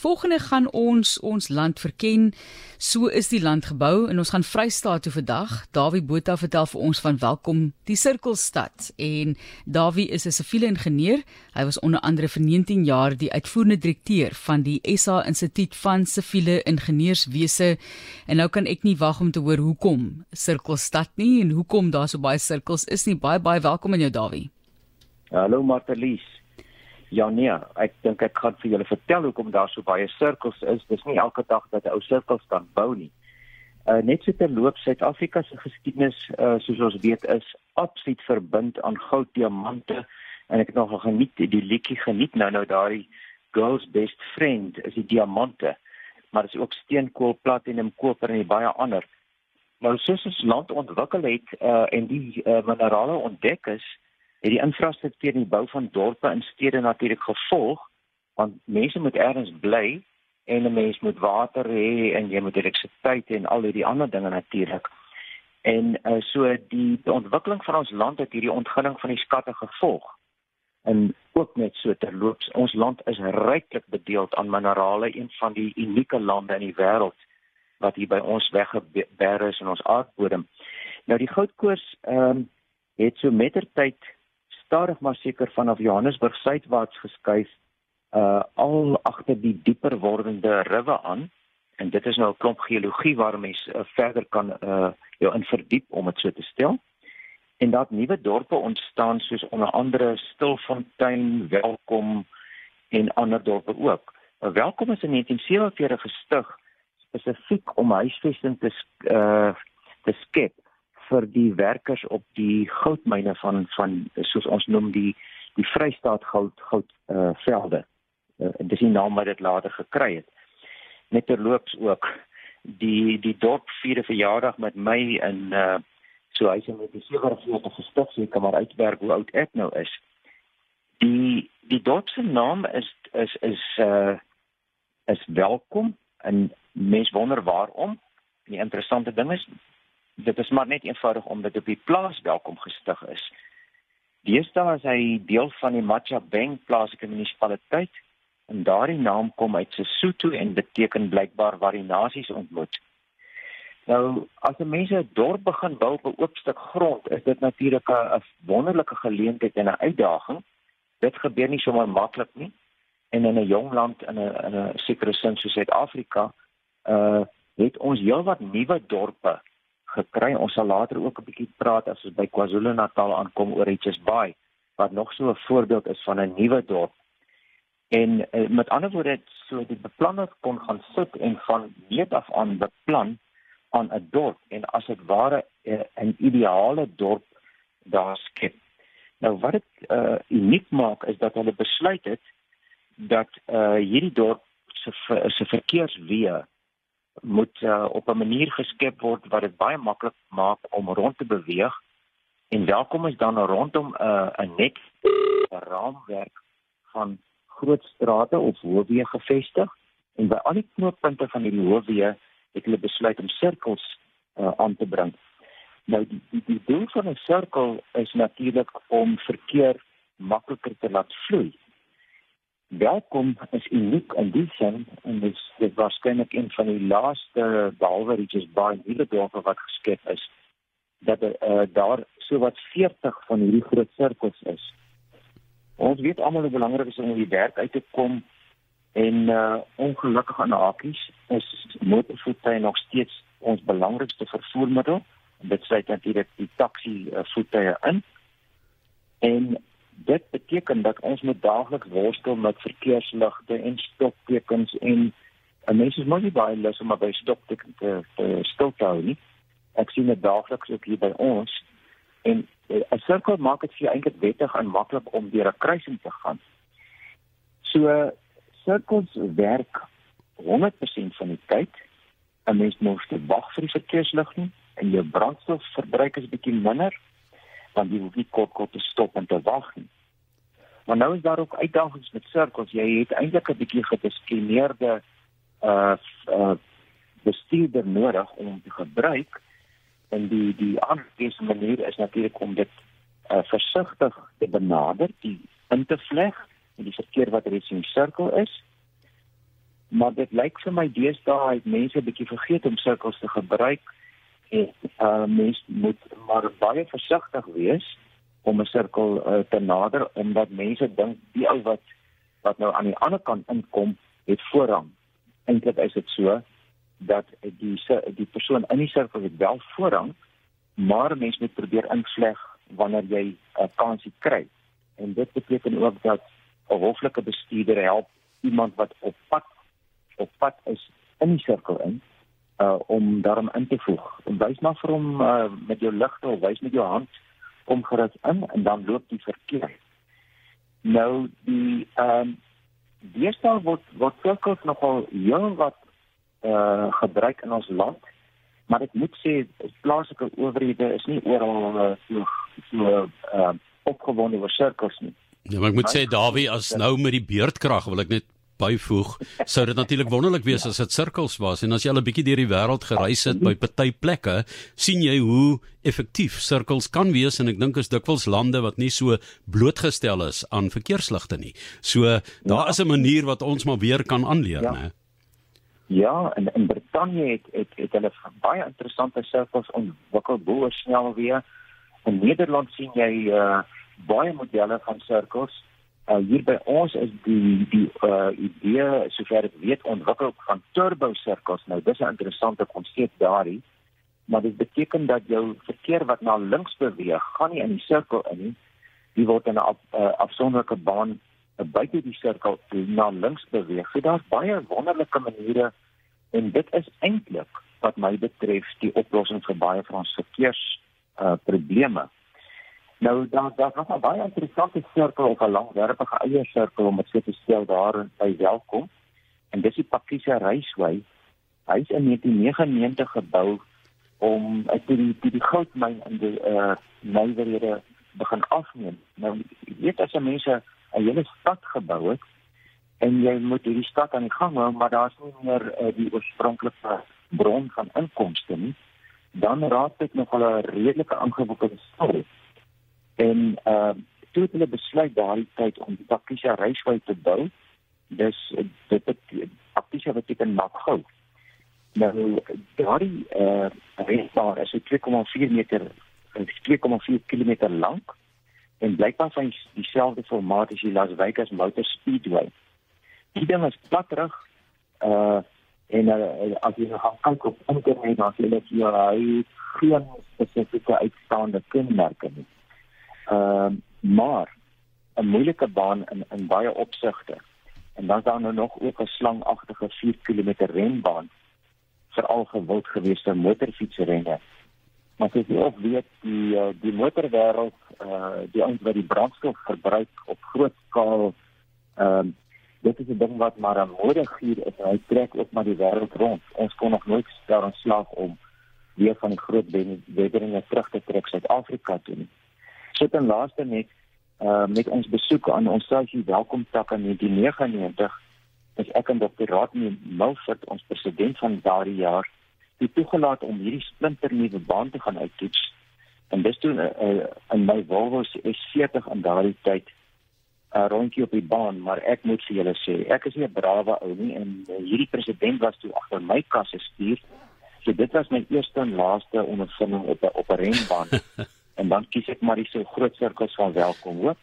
Volgende gaan ons ons land verken. So is die land gebou en ons gaan Vrystaat toe vandag. Dawie Botha vertel vir ons van welkom die Sirkelstad en Dawie is 'n siviele ingenieur. Hy was onder andere vir 19 jaar die uitvoerende direkteur van die SA Instituut van Siviele Ingenieurswese en nou kan ek nie wag om te hoor hoekom Sirkelstad nie en hoekom daar so baie sirkels is nie. Baie baie welkom aan jou Dawie. Hallo Martelies. Ja nee, ek dink ek gaan vir julle vertel hoekom daar so baie sirkels is. Dis nie elke dag dat 'n ou sirkels kan bou nie. Uh net so terloop Suid-Afrika se geskiedenis uh soos ons weet is absoluut verbind aan goud, diamante en ek het nog geniet die liedjie geniet nou nou daai girls best friend is die diamante. Maar dit is ook steenkool, platinum, koper en baie ander. Nou soos ons land ontwikkel het uh en die uh, minerale ontdek is, het die infrastruktuur in die bou van dorpe en stede natuurlik gevolg want mense moet ergens bly en 'n mens moet water hê en jy moet elektrisiteit en al die ander dinge natuurlik. En uh, so die, die ontwikkeling van ons land het hierdie ontginning van die skatte gevolg. En ook net so terloops, ons land is ryklik bedeeld aan minerale, een van die unieke lande in die wêreld wat hier by ons weggeberg is in ons aardbodem. Nou die goudkoors ehm um, het so mettertyd stadig maar seker vanaf Johannesburg suidwaarts geskuif uh al agter die dieper wordende riwe aan. En dit is nou 'n klomp geologie waar mense uh, verder kan uh jou in verdiep om dit so te stel. En dat nuwe dorpe ontstaan soos onder andere Stilfontein, Welkom en ander dorpe ook. Uh, Welkom is in 1947 gestig spesifiek om huisvesting te uh te skep vir die werkers op die goudmyne van van soos ons noem die die Vrystaat goud goud uh, velde. Uh, dis die naam wat dit later gekry het. Net terloops ook die die dorp vierde verjaardag met my in uh so hy sê met die 47 gestig seker maar uitwerk hoe oud ek nou is. Die die dorp se naam is is is uh is welkom en mens wonder waarom. Die interessante ding is dit is maar net eenvoudig omdat op die plaas welkom gestig is. Deesdae is hy deel van die Machabeng plaaslike munisipaliteit en daardie naam kom uit Sesotho en beteken blykbaar waar die nasies ontmoet. Nou, as 'n mens 'n dorp begin bou op 'n oop stuk grond, is dit natuurlik 'n wonderlike geleentheid en 'n uitdaging. Dit gebeur nie sommer maklik nie. En in 'n jong land in 'n in 'n sekere sin soos Suid-Afrika, uh het ons heelwat nuwe dorpe gekry. Ons sal later ook 'n bietjie praat as ons by KwaZulu-Natal aankom oor Richards Bay wat nog so 'n voorbeeld is van 'n nuwe dorp. En uh, met ander woorde, so die beplanners kon gaan sit en van meet af aan beplan aan 'n dorp en as dit ware uh, 'n ideale dorp daar skep. Nou wat dit uh, uniek maak is dat hulle besluit het dat uh, hierdie dorp se se verkeersweë moet uh, op 'n manier geskep word wat dit baie maklik maak om rond te beweeg. En welkom is dan rondom 'n uh, 'n net raamwerk van groot strate of hoofweë gevestig. En by al die knooppunte van hierdie hoofweë het hulle besluit om sirkels uh, aan te bring. Nou die die, die doel van 'n sirkel is natuurlik om verkeer makliker te laat vloei welkom is uniek in die sin en dit dit was kennelik een van die laaste behalwe Richards Bay nuwe dorpe wat geskep is dat uh, daar so wat 40 van hierdie groot sirkels is. Ons weet almal hoe belangrik is om die werk uit te kom en uh, ongelukkig aan hakies is motorvoertuie nog steeds ons belangrikste vervoermiddel. Dit sluit natuurlik die taxi uh, voertuie in. En dit beteken dat ons moet daagliks worstel met verkeersligte en stoptekens en en mense is nog nie baie lus om by stoptekens te, te stil te hou nie. Ek sien dit daagliks ook hier by ons en eh, 'n sirkel maak dit vir jou eintlik wettig en maklik om deur 'n kruising te gaan. So sirkels werk 100% van die tyd. 'n Mens moet wag vir die verkeerslig nie en jou brandstofverbruik is bietjie minder want jy hoef nie kort kort te stop en te wag nie. Maar nou is daar ook uitdagings met sirkels. Jy het eintlik 'n bietjie gediskrimineerde uh uh bestuurder nodig om te gebruik en die die aangesien manier is natuurlik om dit uh versigtig te benader, die in te vleg in die verkeer wat reeds in sirkel is. maar dit lyk vir my deesdae het mense 'n bietjie vergeet om sirkels te gebruik uh mense moet maar baie versigtig wees om 'n sirkel uh, te nader omdat mense dink die ou wat wat nou aan die ander kant inkom het voorrang. Eintlik is dit so dat die die persoon in die sirkel het wel voorrang, maar mense moet probeer invleg wanneer jy 'n uh, kansie kry. En dit beteken ook dat 'n hoflike bestuurder help iemand wat op pad op pad is in die sirkel in uh om daarom in te voeg. Wys maar vir hom uh, met jou ligte of wys met jou hand kom gerus in en dan loop die verkeer. Nou die ehm um, deesdae word word sirkels nogal jong wat uh, gebruik in ons land. Maar ek moet sê plaaslike owerhede is nie oral uh, so so ehm uh, opgewonde oor sirkels nie. Ja, maar ek moet sê Dawie as nou met die beerdkrag wil ek net byvoeg, sou dit natuurlik wonderlik wees ja. as dit sirkels was en as jy al 'n bietjie deur die wêreld gereis het by party plekke, sien jy hoe effektief sirkels kan wees en ek dink is dikwels lande wat nie so blootgestel is aan verkeersligte nie. So daar ja. is 'n manier wat ons maar weer kan aanleer, ja. né? Ja, en in Brittanje het het het hulle baie interessante sirkels ontwikkel bo snelweë. In Nederland sien jy uh baie modelle van sirkels uh, hier by ons is die die uh, idee sover ek weet ontwikkel van turbo sirkels. Nou dis 'n interessante konsep daarin maar dit beteken dat jou verkeer wat na links beweeg gaan nie in die sirkel in nie. Die word in 'n af, uh, afsonderlike baan uh, buite die sirkel na links beweeg. So daar's baie wonderlike maniere en dit is eintlik wat my betref die oplossing vir baie van ons verkeers uh, probleme Nou daar daar was 'n baie interessante sirkel of 'n langwerpige eie sirkel om dit te stel daar by welkom. En dis die Pakisha Raceway. Hy is in 1999 gebou om uit die die, die goudmyn in die eh uh, Nywerhede begin afneem. Nou jy weet as mense 'n hele stad gebou het en jy moet hierdie stad aan die gang hou, maar daar's nie meer uh, die oorspronklike bron van inkomste nie. Dan raak dit nogal 'n redelike ingewikkelde storie. En uh toe het hulle besluit daardie tyd om die Takisha reiswy te bou. Dis dit het Takisha beteken makgou. Nou daardie uh reisbaan is 2,4 meter 2,4 km lank en blykbaar van dieselfde formaat as die Las Vegas Motor Speedway. Die ding is platrig uh en uh, as jy nou kyk op internet dan sien jy dat hy geen spesifieke uitstaande kenmerke het. Ehm uh, maar 'n moeilike baan in in baie opsigte. En dan is daar nou nog ook 'n slangagtige 4 km renbaan vir al gewild gewees vir motorfietsrenne. Maar as jy ook weet die eh, die motorwêreld eh uh, die ouens wat die brandstof verbruik op groot skaal ehm uh, dit is 'n ding wat maar 'n modegier is. Hy trek ook maar die wêreld rond. Ons kon nog nooit daaraan slaag om weer van die groot wederinge terug te trek Suid-Afrika toe nie sit en laaste net uh, met ons besoek aan ons stasie welkom tak in 1999 is ek en Dr. Radmie Mulford ons president van daardie jaar die toegelaat om hierdie splinter nuwe baan te gaan uittoets. En dis toe uh, uh, in my Volvo S40 in daardie tyd 'n uh, rondjie op die baan maar ek moet vir julle sê ek is nie 'n brawe ou nie en uh, hierdie president was toe agter my kasse stuur so dit was my eerste en laaste ondervinding op 'n op 'n renbaan en dan kies ek maar die so groot sirkels van welkom hoor